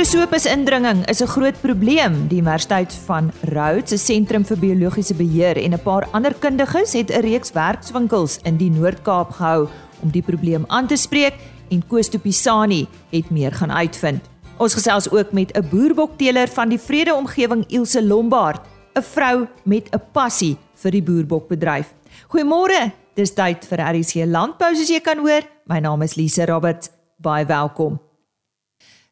Prosopis indringing is 'n groot probleem. Die Universiteit van Rhodes, 'n sentrum vir biologiese beheer en 'n paar ander kundiges het 'n reeks werkswinkels in die Noord-Kaap gehou om die probleem aan te spreek en Koos Tupisani het meer gaan uitvind. Ons gesels ook met 'n boerbokteeler van die Vrede Omgewing Ilse Lombard, 'n vrou met 'n passie vir die boerbokbedryf. Goeiemôre. Dis tyd vir RC Landbou soos jy kan hoor. My naam is Lise Roberts. Baie welkom.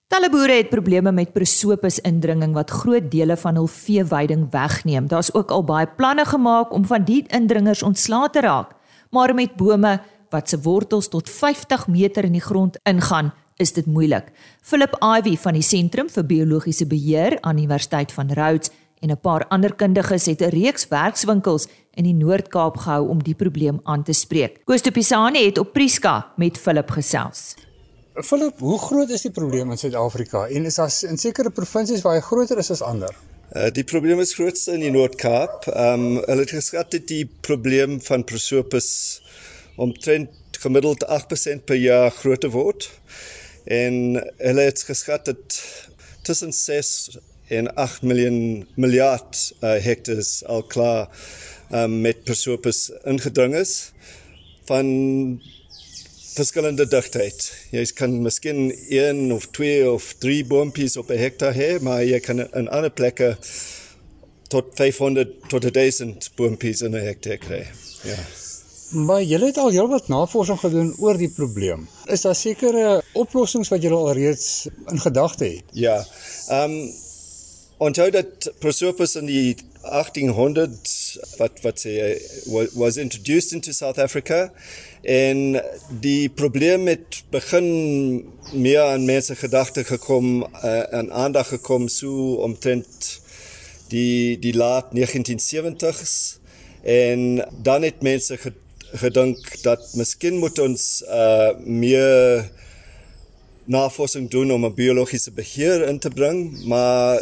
Talle boere het probleme met prosopis indringing wat groot dele van hul veeweiding wegneem. Daar's ook al baie planne gemaak om van die indringers ontslae te raak, maar met bome wat se wortels tot 50 meter in die grond ingaan, is dit moeilik. Philip Ivy van die Sentrum vir Biologiese Beheer aan Universiteit van Rhodes en 'n paar ander kundiges het 'n reeks werkswinkels in die Noord-Kaap gehou om die probleem aan te spreek. Koos de Pisani het op Priska met Philip gesels. Philip, hoe groot is die probleem in Suid-Afrika en is daar in sekere provinsies waar hy groter is as ander? Uh, die probleem is grootste in die Noord-Kaap. Ehm um, hulle het geskat dat die probleem van prosopis omtrent gemiddeld 8% per jaar groter word. En hulle het geskat dat tussen 6 en 8 miljoen miljard uh, hectares al klaar um, met prosopis ingedring is van verskillende digtheid. Jy kan miskien 1 of 2 of 3 boontjies op 'n hektaar hê, maar jy kan in ander plekke tot 500 tot 1000 boontjies in 'n hektaar kry. Ja. Maar jy het al heelwat navorsing gedoen oor die probleem. Is daar sekere oplossings wat jy al reeds in gedagte het? Ja. Ehm um, onthou dat Prosopis in die 1800 wat wat sê was introduced into South Africa. En die probleem met begin meer aan mense gedagte gekom uh, en aandag gekom so omtrent die die laat 1970s en dan het mense gedink dat miskien moet ons uh, meer navorsing doen om 'n biologiese beheer in te bring maar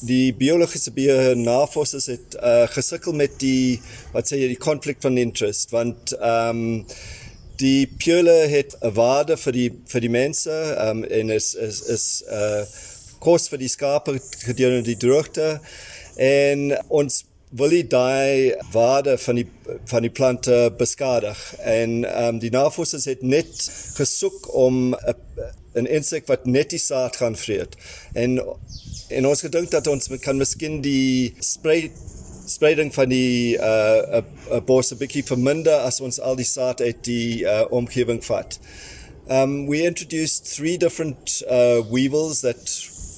die biologiese navorsers het uh, gesukkel met die wat sê jy die konflik van interest want ehm um, die pule het 'n waarde vir die vir die mense ehm um, en is is is 'n uh, kos vir die skape gedurende die droogte en ons wil die daai waarde van die van die plante beskadig en ehm um, die navorsers het net gesoek om 'n 'n insek wat net die saad gaan vreet en en ons gedink dat ons kan miskien die spray spreiding van die uh 'n bos 'n bietjie verminder as ons al die saad uit die uh omgewing vat. Um we introduced three different uh weevils that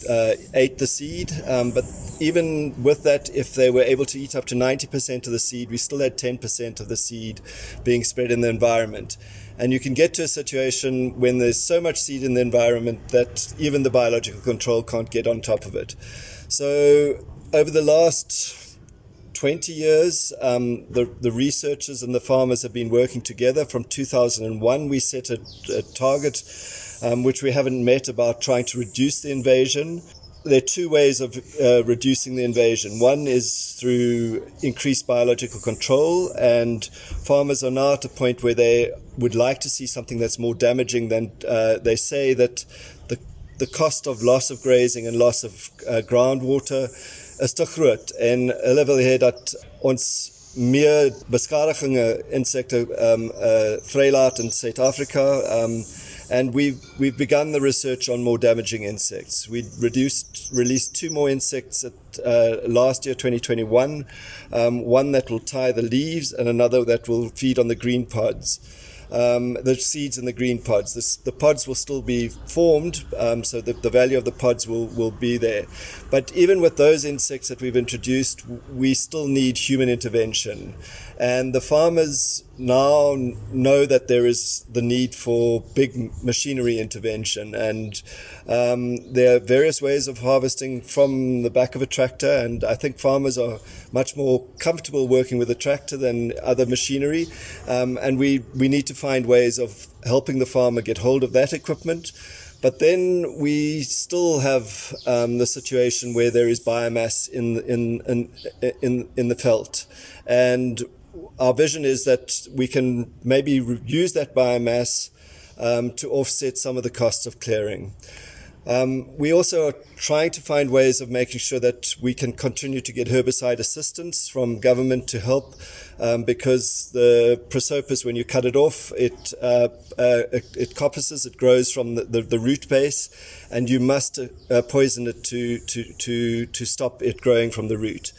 uh ate the seed um but even with that if they were able to eat up to 90% of the seed we still had 10% of the seed being spread in the environment. And you can get to a situation when there's so much seed in the environment that even the biological control can't get on top of it. So, over the last 20 years, um, the, the researchers and the farmers have been working together. From 2001, we set a, a target um, which we haven't met about trying to reduce the invasion there are two ways of uh, reducing the invasion. One is through increased biological control, and farmers are now at a point where they would like to see something that's more damaging than uh, they say that the the cost of loss of grazing and loss of uh, groundwater is te groot en hulle wil hê dat ons meer beskadigings insekte um uh vrylaat in Suid-Afrika um and we've we've begun the research on more damaging insects. We reduced released two more insects at uh, last year, 2021. Um, one that will tie the leaves, and another that will feed on the green pods um, the seeds and the green pods. This, the pods will still be formed, um, so the, the value of the pods will, will be there. But even with those insects that we've introduced, we still need human intervention. And the farmers now know that there is the need for big machinery intervention. And um, there are various ways of harvesting from the back of a tractor. And I think farmers are much more comfortable working with a tractor than other machinery. Um, and we, we need to find ways of helping the farmer get hold of that equipment. But then we still have um, the situation where there is biomass in in in in, in the felt, and our vision is that we can maybe use that biomass um, to offset some of the costs of clearing. Um, we also are trying to find ways of making sure that we can continue to get herbicide assistance from government to help um, because the prosopis, when you cut it off, it, uh, uh, it, it coppices, it grows from the, the, the root base, and you must uh, poison it to, to, to, to stop it growing from the root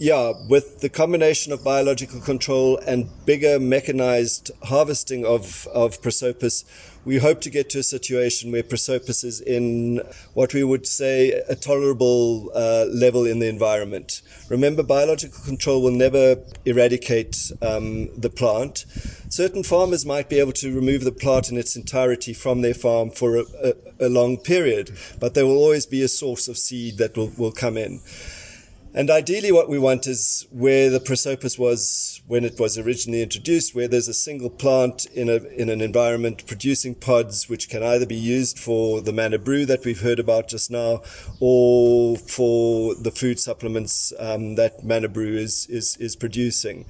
yeah, with the combination of biological control and bigger mechanized harvesting of, of prosopis, we hope to get to a situation where prosopis is in what we would say a tolerable uh, level in the environment. Remember, biological control will never eradicate um, the plant. Certain farmers might be able to remove the plant in its entirety from their farm for a, a, a long period, but there will always be a source of seed that will, will come in. And ideally, what we want is where the prosopis was when it was originally introduced, where there's a single plant in, a, in an environment producing pods, which can either be used for the manna brew that we've heard about just now, or for the food supplements um, that manna brew is, is, is producing.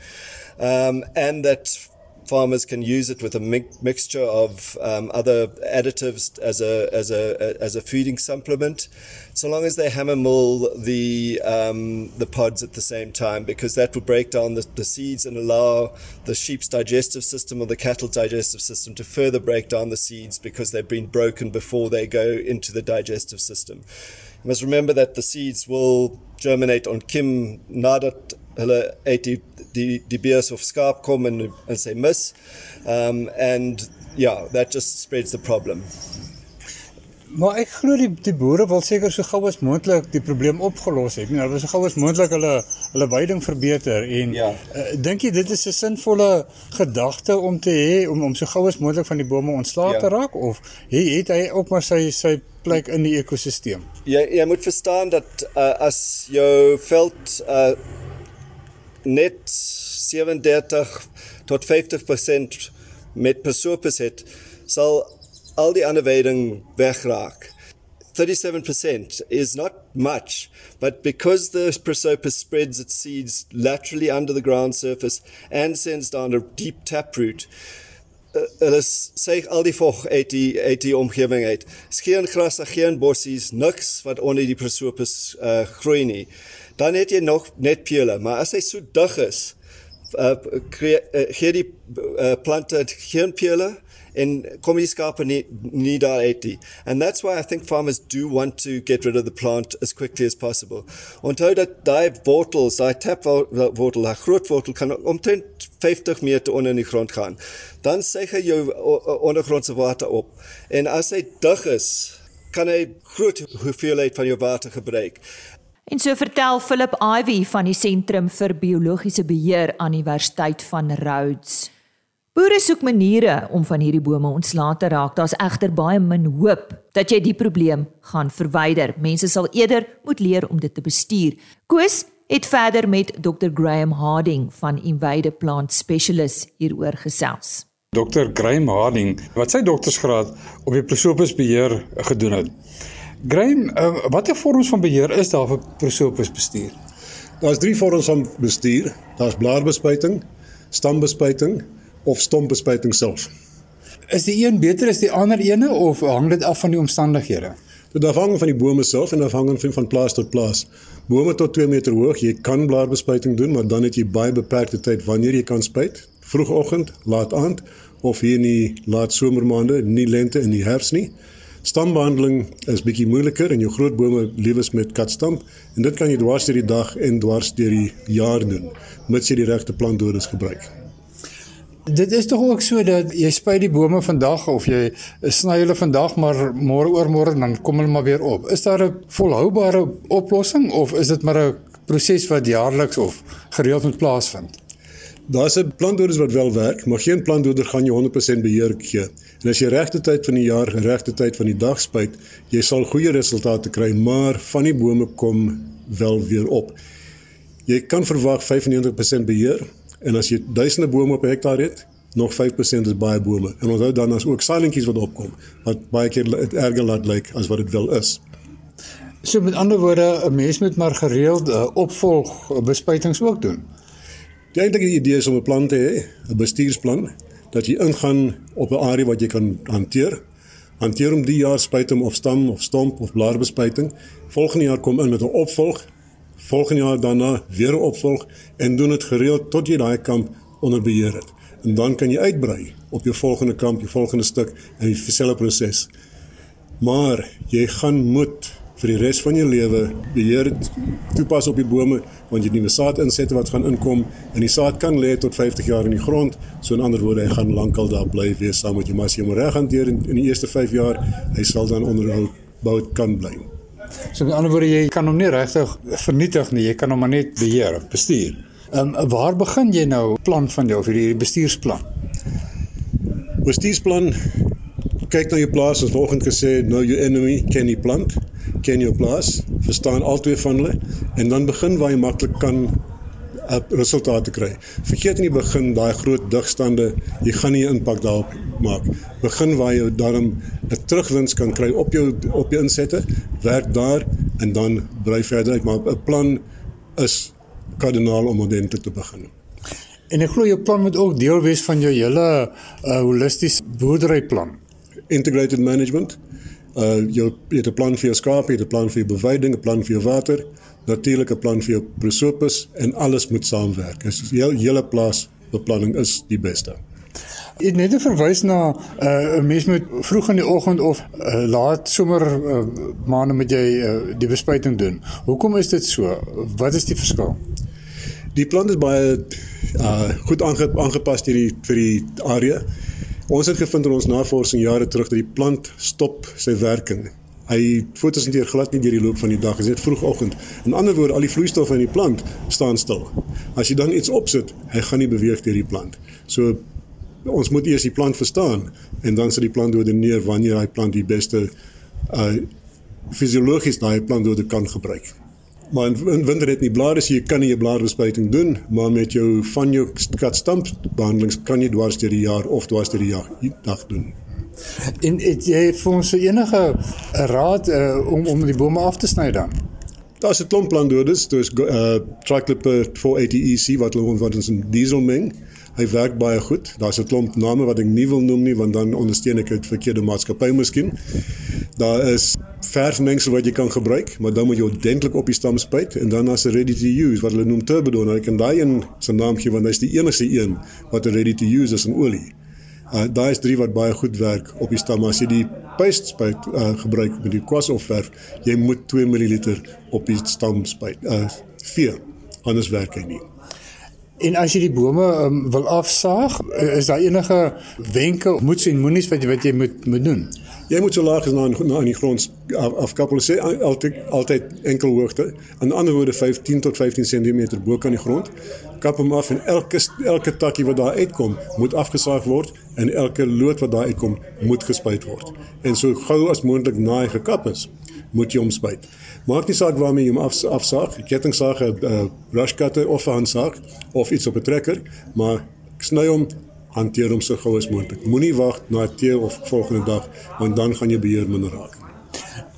Um, and that farmers can use it with a mi- mixture of um, other additives as a, as, a, as a feeding supplement, so long as they hammer mill the, um, the pods at the same time, because that will break down the, the seeds and allow the sheep's digestive system or the cattle's digestive system to further break down the seeds because they've been broken before they go into the digestive system. You must remember that the seeds will germinate on Kim nadat hulle uit die die die beers of skaap kom en en sê mis. Um and yeah, that just spreads the problem. Maar ek glo die die boere wil seker so gou as moontlik die probleem opgelos het. Nee, hulle wil so gou as moontlik hulle hulle veiding verbeter en ja. uh, dink jy dit is 'n sinvolle gedagte om te hê om om so gou as moontlik van die bome ontslae ja. te raak of hy het hy ook maar sy sy plek in die ekosisteem? Ja, jy moet verstaan dat uh, as jou veld uh, net 37 tot 50% met prosopis het, sal al die ander veiding wegraak. 37% is not much, but because the prosopis spreads its seeds laterally under the ground surface and sends down a deep taproot, uh, hulle sê al die vog uit die uit die omgewing uit. Geen gras, geen bossies, niks wat onder die prosopis uh, groei nie dan het jy nog net pele, maar as hy so dig is, uh, uh, gee die uh, plante geen pele en kom die skape nie, nie daar uit nie. And that's why I think farmers do want to get rid of the plant as quickly as possible. Onthou dat die wortels, die tapwortel, die groot wortel kan omtrent 50 meter onder in die grond gaan. Dan suig hy jou ondergrondse water op. En as hy dig is, kan hy groot hoeveelheid van jou water gebruik. En so vertel Philip Ivy van die Sentrum vir Biologiese Beheer aan Universiteit van Rhodes. Boere soek maniere om van hierdie bome ontslae te raak. Daar's egter baie min hoop dat jy die probleem gaan verwyder. Mense sal eerder moet leer om dit te bestuur. Koos het verder met Dr Graham Harding van Invade Plant Specialists hieroor gesels. Dr Graham Harding, wat sy doktorsgraad op die Prosopis beheer gedoen het. Graham, uh, watter vorms van beheer is daar vir prosopis bestuur? Daar's drie vorms van bestuur. Daar's blaarbespuiting, stambespuiting of stompbespuiting self. Is die een beter as die ander ene of hang dit af van die omstandighede? Dit afhang van die bome self en afhang van van plaas tot plaas. Bome tot 2 meter hoog, jy kan blaarbespuiting doen, maar dan het jy baie beperkte tyd wanneer jy kan spuit. Vroegoggend, laat aand of hier in die laat somermaande, nie lente en nie herfs nie. Stambehandeling is bietjie moeiliker en jou groot bome lewes met katstamp en dit kan jy dwars deur die dag en dwars deur die jaar doen mits jy die regte plantdoders gebruik. Dit is tog ook so dat jy spuit die bome vandag of jy sny hulle vandag maar môre oor môre dan kom hulle maar weer op. Is daar 'n volhoubare oplossing of is dit maar 'n proses wat jaarliks of gereeld moet plaasvind? Daar's 'n plantdoders wat wel werk, maar geen plantdoder gaan jou 100% beheer gee. En as jy regte tyd van die jaar, regte tyd van die dag spuit, jy sal goeie resultate kry, maar van die bome kom wel weer op. Jy kan verwag 95% beheer en as jy duisende bome op 'n hektaar het, nog 5% is baie bome. En onthou dan as ook saailinkies wat opkom, wat baie keer erger laat lyk as wat dit wel is. So met ander woorde, 'n mens moet maar gereeld uh, opvolg uh, bespuitings ook doen. Die eintlike idee is om 'n plan te hê, 'n bestuursplan dat jy ingaan op 'n area wat jy kan hanteer. Hanteer hom die jaar spuit hom of stam of stomp of blaarbespuiting. Volgende jaar kom in met 'n opvolg. Volgende jaar daarna weer 'n opvolg en doen dit gereeld tot jy daai kamp onder beheer het. En dan kan jy uitbrei op jou volgende kamp, jou volgende stuk en dieselfde proses. Maar jy gaan moet vir die res van jou lewe beheer toepas op die bome want jy nuwe saad insette wat gaan inkom en die saad kan lê tot 50 jaar in die grond so in ander woorde hy gaan lankal daar bly wees saam met jou maar as jy hom reg hanteer in, in die eerste 5 jaar hy sal dan onderhou bou kan bly. So in ander woorde jy kan hom nie regtig vernietig nie jy kan hom maar net beheer of bestuur. Ehm um, waar begin jy nou plan van jou vir hierdie bestuursplan? Bestuursplan kyk na jou plaas as volgens gesê know your enemy ken die plant ken jou plaas, verstaan albei van hulle en dan begin waar jy maklik kan uh, resultate kry. Vergeet in die begin daai groot digstande, jy gaan nie 'n impak daarop maak. Begin waar jy daarom 'n terugwins kan kry op jou op jou insette, werk daar en dan brei verder uit, maar 'n plan is kardinaal om ordentlik te begin. En ek glo jou plan moet ook deel wees van jou hele uh, holistiese boerderyplan. Integrated management uh jou jy het 'n plan vir jou skape, jy het 'n plan vir jou beweiding, 'n plan vir jou water, natuurlik 'n plan vir jou prosopis en alles moet saamwerk. Dis jou hele plaas beplanning is die beste. Jy het net verwys na 'n uh, mens moet vroeg in die oggend of uh, laat somer uh, maande met jy uh, die bespuiting doen. Hoekom is dit so? Wat is die verskil? Die plan is baie uh goed aange, aangepas vir die vir die area. Ons het gevind in ons navorsing jare terug dat die plant stop sy werking. Hy fotosinteer glad nie deur die loop van die dag, dit is net vroegoggend. In ander woorde, al die vloeistowwe in die plant staan stil. As jy dan iets opsit, hy gaan nie beweeg deur die plant. So ons moet eers die plant verstaan en dan sal die plant ordineer wanneer hy plant die beste uh fisiologies daai plant kan gebruik. Maar in, in winter het nie blare, so jy kan nie 'n blaarbespuiting doen, maar met jou van jou katstamp behandelings kan jy dwars deur die jaar of dwars deur die jaar dag doen. En het jy vir ons enige raad uh, om om die bome af te sny dan? Daar's 'n klomp plantdodes, dis uh Tricloper 480 EC wat hulle wat ons in diesel meng. Hy werk baie goed. Daar's 'n klomp name wat ek nie wil noem nie want dan ondersteun ek 'n verkeerde maatskappy miskien. Daar is verfmengsel wat jy kan gebruik, maar dan moet jy ordentlik op die stam spuit en dan as 'n ready to use wat hulle noem turbodon. Nou, ek kan daai een se naam gee want hy's die enigste een wat 'n ready to use is in olie. Uh daai is drie wat baie goed werk op die stam. As jy die paste spuit uh gebruik met die kwas of verf, jy moet 2 ml op die stam spuit. Uh vee. Anders werk hy nie. En as jy die bome um, wil afsaag, is daar enige wenke, moets en moenies wat jy wat jy moet moet doen? Jy moet so laag as na na in die grond afkappel sê altyd altyd enkel hoogte. Die ander woorde 15 tot 15 cm bo kan die grond. Kap hom af en elke elke takkie wat daar uitkom moet afgesaag word en elke loot wat daar uitkom moet gespuit word. En so gou as moontlik na hy gekap is, moet jy hom spuit. Maak nie saak waarmee jy hom af, afsaag, kettingsaag, 'n uh, brush cutter of 'n handsaag of iets op 'n trekker, maar sny hom hanteer hom so gou as moontlik. Moenie wag na tee of volgende dag want dan gaan jy beheer minder raak.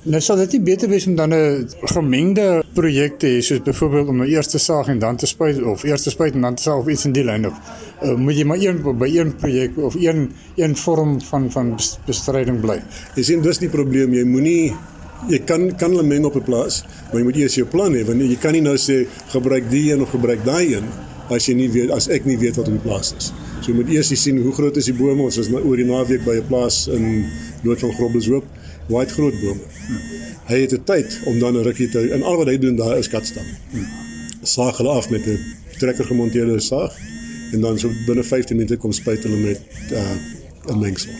Nou sal dit nie beter wees om dan 'n gemengde projek te hê soos byvoorbeeld om nou eers te saag en dan te spuit of eers te spuit en dan te saag of iets in die lyn of uh, moet jy maar een by een projek of een een vorm van van bestryding bly. Jy sien dis die probleem, jy moenie jy kan kan hulle meng op 'n plaas, maar jy moet eers jou plan hê want jy kan nie nou sê gebruik die een of gebruik daai een as jy nie weet as ek nie weet wat op die plaas is. So jy moet eers sien hoe groot is die bome. Ons was nou oor die naweek by 'n plaas in Noord van Groblershoop. Waar het groot bome. Hy het 'n tyd om dan 'n rukkie te en al wat hy doen daar is katstam. Saag hulle af met 'n trekker gemonteerde saag en dan so binne 15 minute kom spuit hulle met uh, 'n uh, mengsel.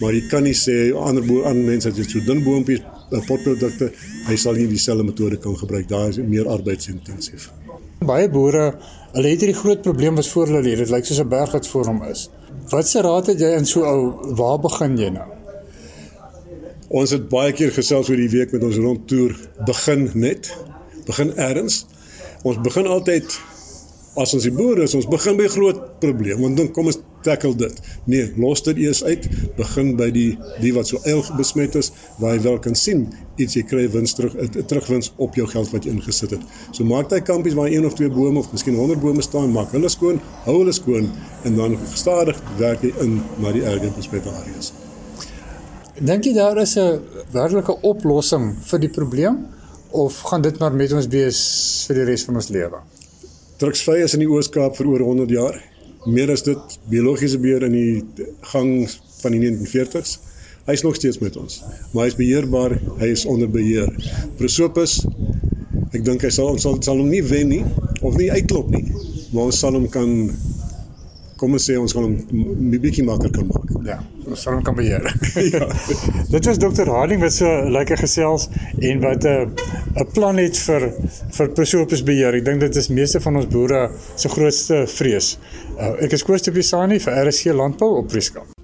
Maar jy kan nie sê ander bo aan mense het so dun boontjies uh, potprodukte, hy sal nie dieselfde metode kan gebruik. Daar is meer arbeidsintensief. Baie boere Hulle het hierdie groot probleem wat voor hulle lê. Dit lyk soos 'n berg wat voor hom is. Wat se raad het jy in so ou waar begin jy nou? Ons het baie keer gesels oor die week met ons rondtoer begin net. Begin ergens. Ons begin altyd as ons die boere is, ons begin by groot probleem want dan kom ons tackle dit. Nee, los dit eers uit. Begin by die die wat so eil besmet is waar jy wel kan sien iets jy kry wins terug 'n terugwins op jou geld wat jy ingesit het. So maak daai kampies waar een of twee bome of miskien 100 bome staan, maak hulle skoon, hou hulle skoon en dan stadig werk jy in na die erge besmette areas. Dink jy daar is 'n werklike oplossing vir die probleem of gaan dit maar met ons wees vir die res van ons lewe? Druksvry is in die Oos-Kaap vir oor 100 jaar. Meer as dit biologiese beheer in die gang van die 1940s. Hy is nog steeds met ons, maar hy is beheerbaar, hy is onder beheer. Prosopis ek dink hy sal ons sal, sal hom nie wen nie of nie uitklop nie, maar ons sal hom kan kom ons sê ons gaan hom 'n bietjie makliker maak. Ja, ons sal hom kan beheer. ja. Dit was Dr. Harding wat so lekker gesels en wat 'n uh, 'n plan het vir vir Prosopis beheer. Ek dink dit is meeste van ons boere se grootste vrees. Uh, ek is Koos de Pisani vir RSC Landbou op Prieska.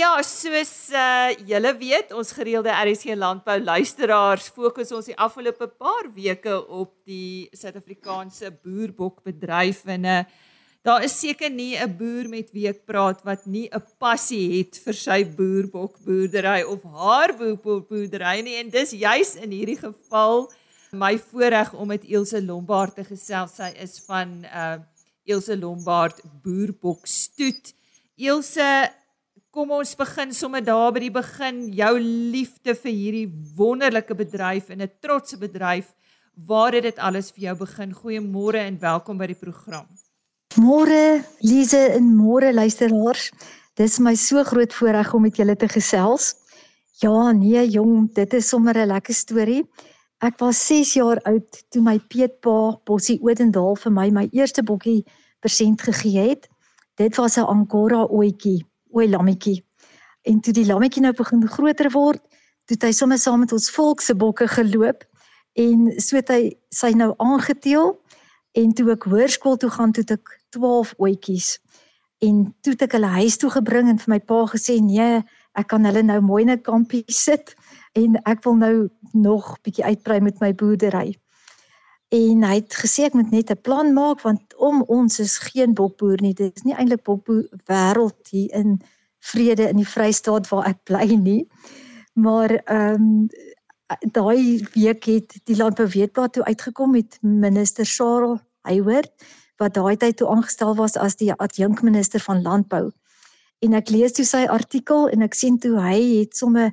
Ja, soos uh julle weet, ons gereelde RSC landbou luisteraars fokus ons die afgelope paar weke op die Suid-Afrikaanse boerbokbedryf en uh daar is seker nie 'n boer met wie ek praat wat nie 'n passie het vir sy boerbokboerdery of haar boerbokboerdery nie en dis juis in hierdie geval my voorreg om met Elsje Lombard te gesels. Sy is van uh Elsje Lombard Boerbokstoet. Elsje Kom ons begin sommer daar by die begin. Jou liefde vir hierdie wonderlike bedryf en 'n trotse bedryf. Waar het dit alles vir jou begin? Goeiemôre en welkom by die program. Môre, Lize en môre luisteraars. Dis my so groot voorreg om met julle te gesels. Ja, nee jong, dit is sommer 'n lekker storie. Ek was 6 jaar oud toe my peetpa Bossie Odendaal vir my my eerste bokkie persent gegee het. Dit was 'n Angora oetjie ooi lammetjie. En toe die lammetjie nou begin groter word, toe hy sommer saam met ons volk se bokke geloop en so het hy sy nou aangeteel en toe ek hoërskool toe gaan toe ek 12 oetjies en toe het ek hulle huis toe gebring en vir my pa gesê nee ek kan hulle nou mooi in 'n kampie sit en ek wil nou nog bietjie uitbrei met my boerdery en hy het gesê ek moet net 'n plan maak want om ons is geen bokboer nie. Dit is nie eintlik bokboer wêreld hier in vrede in die Vrystaat waar ek bly nie. Maar ehm um, daai week het die landbouweetblad toe uitgekom met minister Sarel Hayward wat daai tyd toe aangestel was as die adjunkminister van landbou. En ek lees toe sy artikel en ek sien toe hy het somme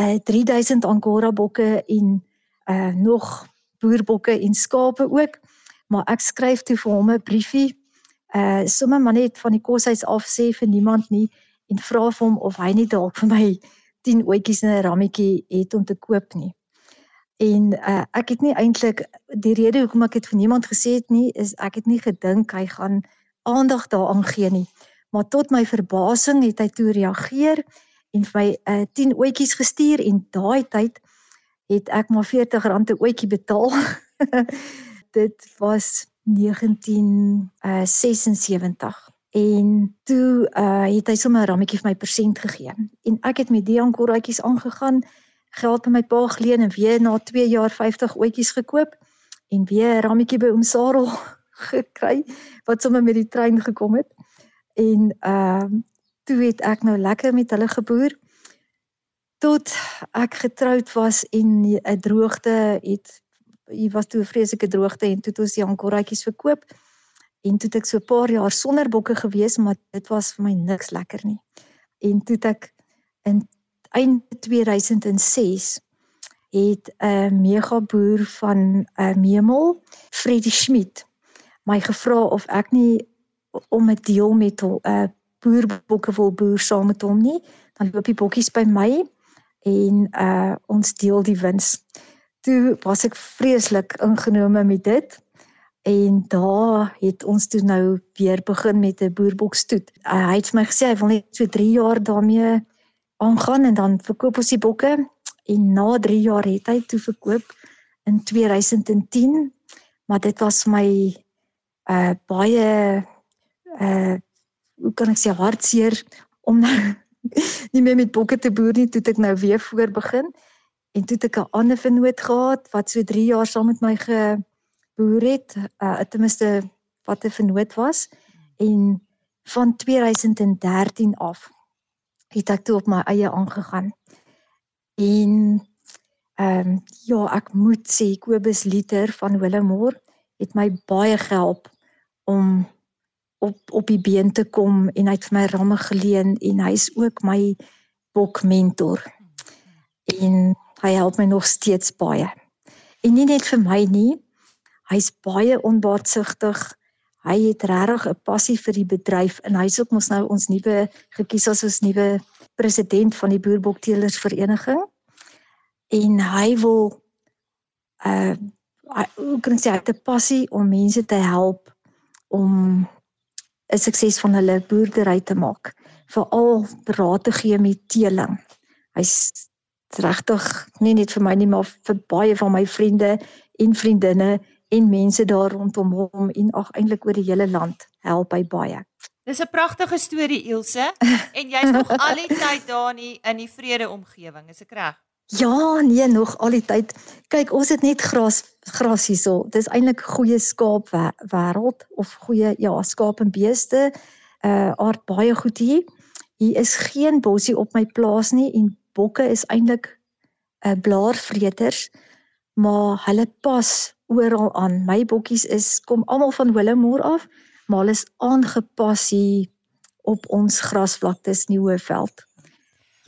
uh, 3000 angora bokke en uh, nog boerbokke en skape ook. Maar ek skryf toe vir hom 'n briefie. Uh sommer maar net van die koshuis af sê vir niemand nie en vra vir hom of hy nie dalk vir my 10 ootjies in 'n rammetjie het om te koop nie. En uh ek het nie eintlik die rede hoekom ek dit vir niemand gesê het nie is ek het nie gedink hy gaan aandag daaraan gee nie. Maar tot my verbasing het hy toe reageer en vir my uh 10 ootjies gestuur en daai tyd het ek maar R40 'n oetjie betaal. dit was 1976 uh, en toe uh, het hy sommer 'n rammetjie vir my persent gegee. En ek het met die ankoraatjies aangegaan geld by my pa geleen en weer na 2 jaar 50 oetjies gekoop en weer 'n rammetjie by oom Sarel gekry wat sommer met die trein gekom het. En ehm uh, toe het ek nou lekker met hulle geboer tot ek getroud was en 'n droogte het hier was toe 'n vreeslike droogte en toe het ons die ankoraatjies verkoop. En toe het ek so 'n paar jaar sonder bokke gewees maar dit was vir my niks lekker nie. En toe het ek in einde 2006 het 'n mega boer van 'n uh, Memel Freddie Schmidt my gevra of ek nie om 'n deel met 'n uh, boerbokke wil boer saam met hom nie. Dan loop die bokkies by my en uh ons deel die wins. Toe was ek vreeslik ingenome met dit en daar het ons toe nou weer begin met 'n boerbokstoet. Uh, hy het my gesê hy wil net so 3 jaar daarmee aangaan en dan verkoop ons die bokke en na 3 jaar het hy toe verkoop in 2010 maar dit was my uh baie uh hoe kan ek sê hartseer om nou nie meer met bokke te boer nie, toe ek nou weer voor begin. En toe ek 'n ander vennoot gehad wat so 3 jaar saam met my geboer het, uh ten minste wat 'n vennoot was en van 2013 af het ek toe op my eie aangegaan. En Ehm um, ja, ek moet sê Kobus Liter van Willemore het my baie gehelp om op op die been te kom en hy het vir my ramme geleen en hy's ook my bok mentor. En hy help my nog steeds baie. En nie net vir my nie. Hy's baie onbaatsigtig. Hy het regtig 'n passie vir die bedryf en hy's ook mos nou ons nuwe gekies as ons nuwe president van die Boerbokteelers Vereniging. En hy wil uh hoe kan ek sê hy het 'n passie om mense te help om 'n sukses van hulle boerdery te maak, veral raad te gee met teeling. Hy's regtig nie net vir my nie, maar vir baie van my vriende en vriendinne en mense daar rondom hom en ag eintlik oor die hele land help hy baie. Dis 'n pragtige storie Ilse en jy's nog al die tyd daar in in die vrede omgewing, is ek reg? Ja, nee, nog al die tyd. Kyk, ons het net gras gras hierso. Dis eintlik goeie skaap wêreld of goeie ja, skaap en beeste. Uh aard baie goed hier. Hier is geen bossie op my plaas nie en bokke is eintlik 'n uh, blaarvreters, maar hulle pas oral aan. My bokkies is kom almal van Willemore af, maar hulle is aangepas hier op ons grasvlaktes in die Hoëveld.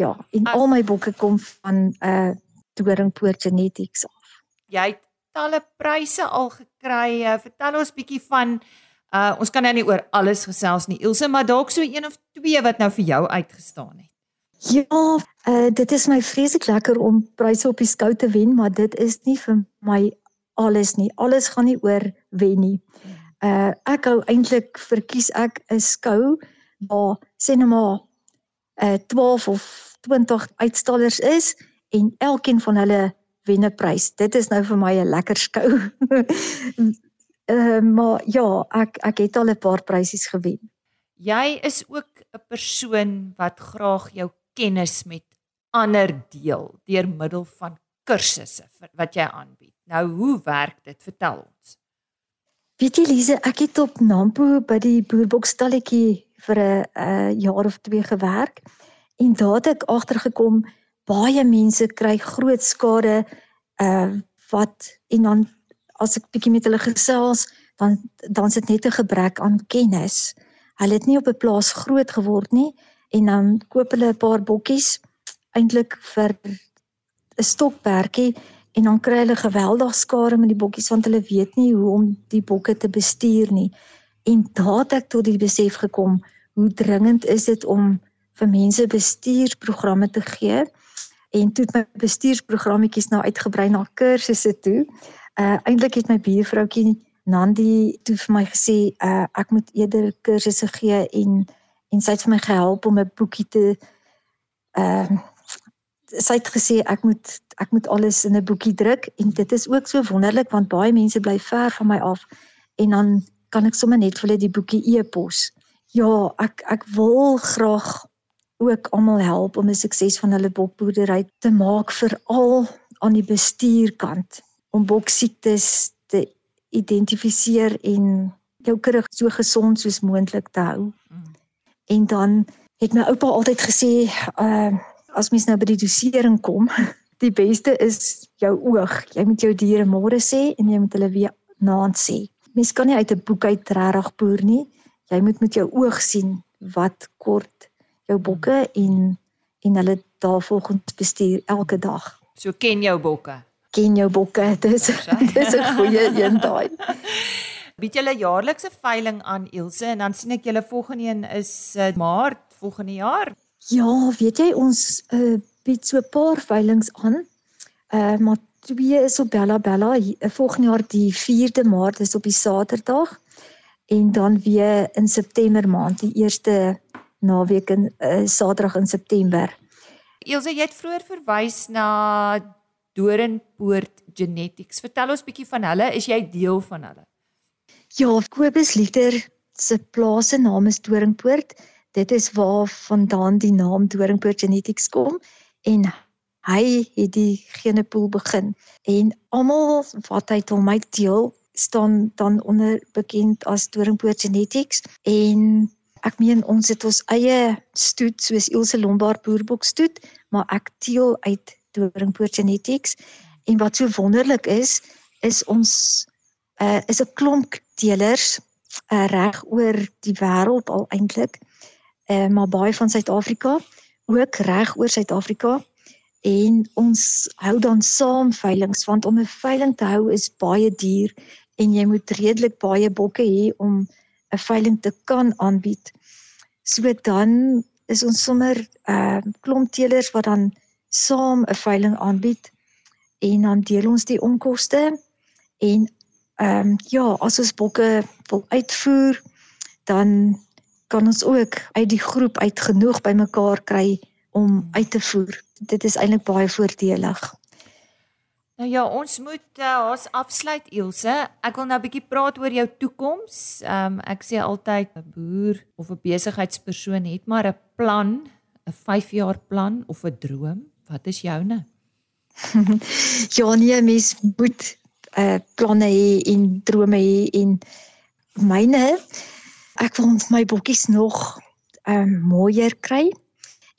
Ja, en As, al my bokke kom van uh, Doringpoort Genetics af. Jy het talle pryse al gekry. Uh, vertel ons bietjie van uh ons kan nou nie oor alles gesels nie. Ilse, maar dalk so een of twee wat nou vir jou uitgestaan het. Ja, uh, dit is my vreeslik lekker om pryse op die skou te wen, maar dit is nie vir my alles nie. Alles gaan nie oor wen nie. Uh ek hou eintlik verkies ek 'n skou waar sê net maar uh 12 of 20 uitstallers is en elkeen van hulle wen 'n prys. Dit is nou vir my 'n lekker skou. uh maar ja, ek ek het al 'n paar prysies gewen. Jy is ook 'n persoon wat graag jou kennis met ander deel deur middel van kursusse wat jy aanbied. Nou hoe werk dit? Vertel ons. Weet jy Lise, ek het op Nampo by die boerbokstalletjie vir 'n jaar of twee gewerk en daar het ek agtergekom baie mense kry groot skade uh wat en dan as ek bietjie met hulle gesels dan dan sit net 'n gebrek aan kennis. Hulle het nie op 'n plaas groot geword nie en dan koop hulle 'n paar bokkies eintlik vir 'n stokperdjie en dan kry hulle geweldig skare met die bokkies want hulle weet nie hoe om die bokke te bestuur nie. En daad ek tot die besef gekom hoe dringend is dit om vir mense bestuursprogramme te gee en toe het my bestuursprogrammetjies nou uitgebrei na kursusse toe. Uh eintlik het my buurvroutjie Nandi toe vir my gesê uh ek moet eerder kursusse gee en en sy het vir my gehelp om 'n boekie te ehm uh, sy het gesê ek moet ek moet alles in 'n boekie druk en dit is ook so wonderlik want baie mense bly ver van my af en dan kan ek sommer net vir hulle die boekie e-pos. Ja, ek ek wil graag ook almal help om 'n sukses van hulle bokboerdery te maak veral aan die bestuurkant om boksiektes te identifiseer en jou kudde so gesond soos moontlik te hou. Mm. En dan het my oupa altyd gesê, uh as mens nou by die dosering kom, die beste is jou oog. Jy moet jou diere môre sê en jy moet hulle weer naand sê. Mens kan nie uit 'n boek uit regtig boer nie. Jy moet met jou oog sien wat kort jou bokke en en hulle daarvolgens bestuur elke dag. So ken jou bokke. Ken jou bokke. Dis dis 'n goeie een daai. bied julle jaarlikse veiling aan Ilse en dan sien ek julle volgende een is uh, Maart volgende jaar. Ja, weet jy ons uh, bied so 'n paar veilings aan. Uh maar twee is op Bella Bella volgende jaar die 4de Maart is op die Saterdag en dan weer in September maand die eerste naweek in uh, Saterdag in September. Ilse, jy het vroeër verwys na Dorenpoort Genetics. Vertel ons bietjie van hulle. Is jy deel van hulle? Ja, Kobus Liter se plaas se naam is Doringpoort. Dit is waar vandaan die naam Doringpoort Genetics kom en hy het die genepool begin en almal wat hy hom my deel staan dan onder bekend as Doringpoort Genetics en ek meen ons het ons eie stoet soos Ilse Lombard boerbok stoet maar ek teel uit Doringpoort Genetics. En wat so wonderlik is, is ons uh is 'n klomp teelers uh, reg oor die wêreld al eintlik. Uh maar baie van Suid-Afrika, ook reg oor Suid-Afrika. En ons hou dan saam veilinge want om 'n veiling te hou is baie duur en jy moet redelik baie bokke hê om 'n veiling te kan aanbied. So dan is ons sommer 'n uh, klomp teelers wat dan saam 'n veiling aanbied en dan deel ons die onkoste en ehm um, ja, as ons bokke wil uitvoer, dan kan ons ook uit die groep uit genoeg bymekaar kry om uit te voer. Dit is eintlik baie voordelig. Nou ja, ons moet uh, ons afsluit Ilse. Ek wil nou 'n bietjie praat oor jou toekoms. Ehm um, ek sê altyd 'n boer of 'n besigheidspersoon het maar 'n plan, 'n 5 jaar plan of 'n droom. Wat is joune? ja, nee, mens moet uh planne hê en drome hê en myne ek wil my bokkies nog ehm um, mooier kry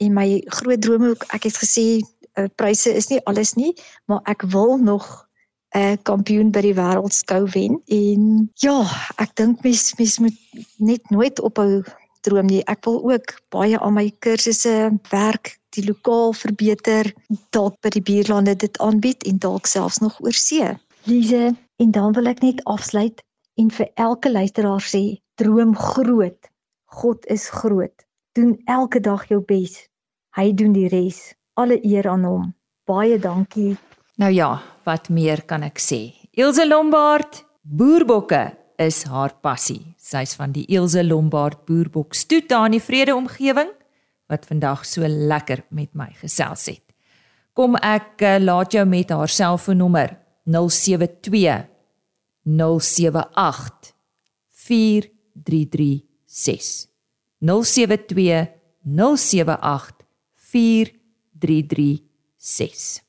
en my groot drome ek het gesê uh, pryse is nie alles nie, maar ek wil nog 'n uh, kampioen by die wêreldskou wen en ja, ek dink mens mens moet net nooit ophou droom nie. Ek wil ook baie aan my kursusse werk, die lokaal verbeter, dalk by die buurlande dit aanbied en dalk selfs nog oor see. Lise, en dan wil ek net afsluit en vir elke luisteraar sê, droom groot. God is groot. Doen elke dag jou bes. Hy doen die res alle eer aan hom. Baie dankie. Nou ja, wat meer kan ek sê? Ilse Lombard, boerbokke is haar passie. Sy's van die Ilse Lombard boerbok stoet daar in die vrede omgewing wat vandag so lekker met my gesels het. Kom ek uh, laat jou met haar selfoonnommer 072 078 4336 072 078 4336 336.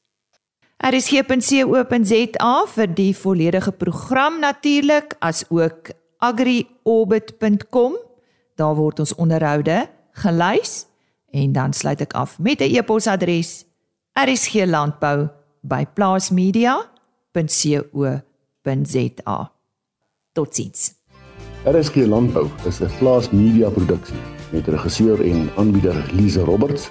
RSG.co.za vir die volledige program natuurlik as ook agriorbit.com. Daar word ons onderhoude gelys en dan sluit ek af met 'n e-posadres rsglandbou@plaasmedia.co.za. Totsiens. RSG Landbou is 'n Plaas Media produksie met regisseur en aanbieder Lize Roberts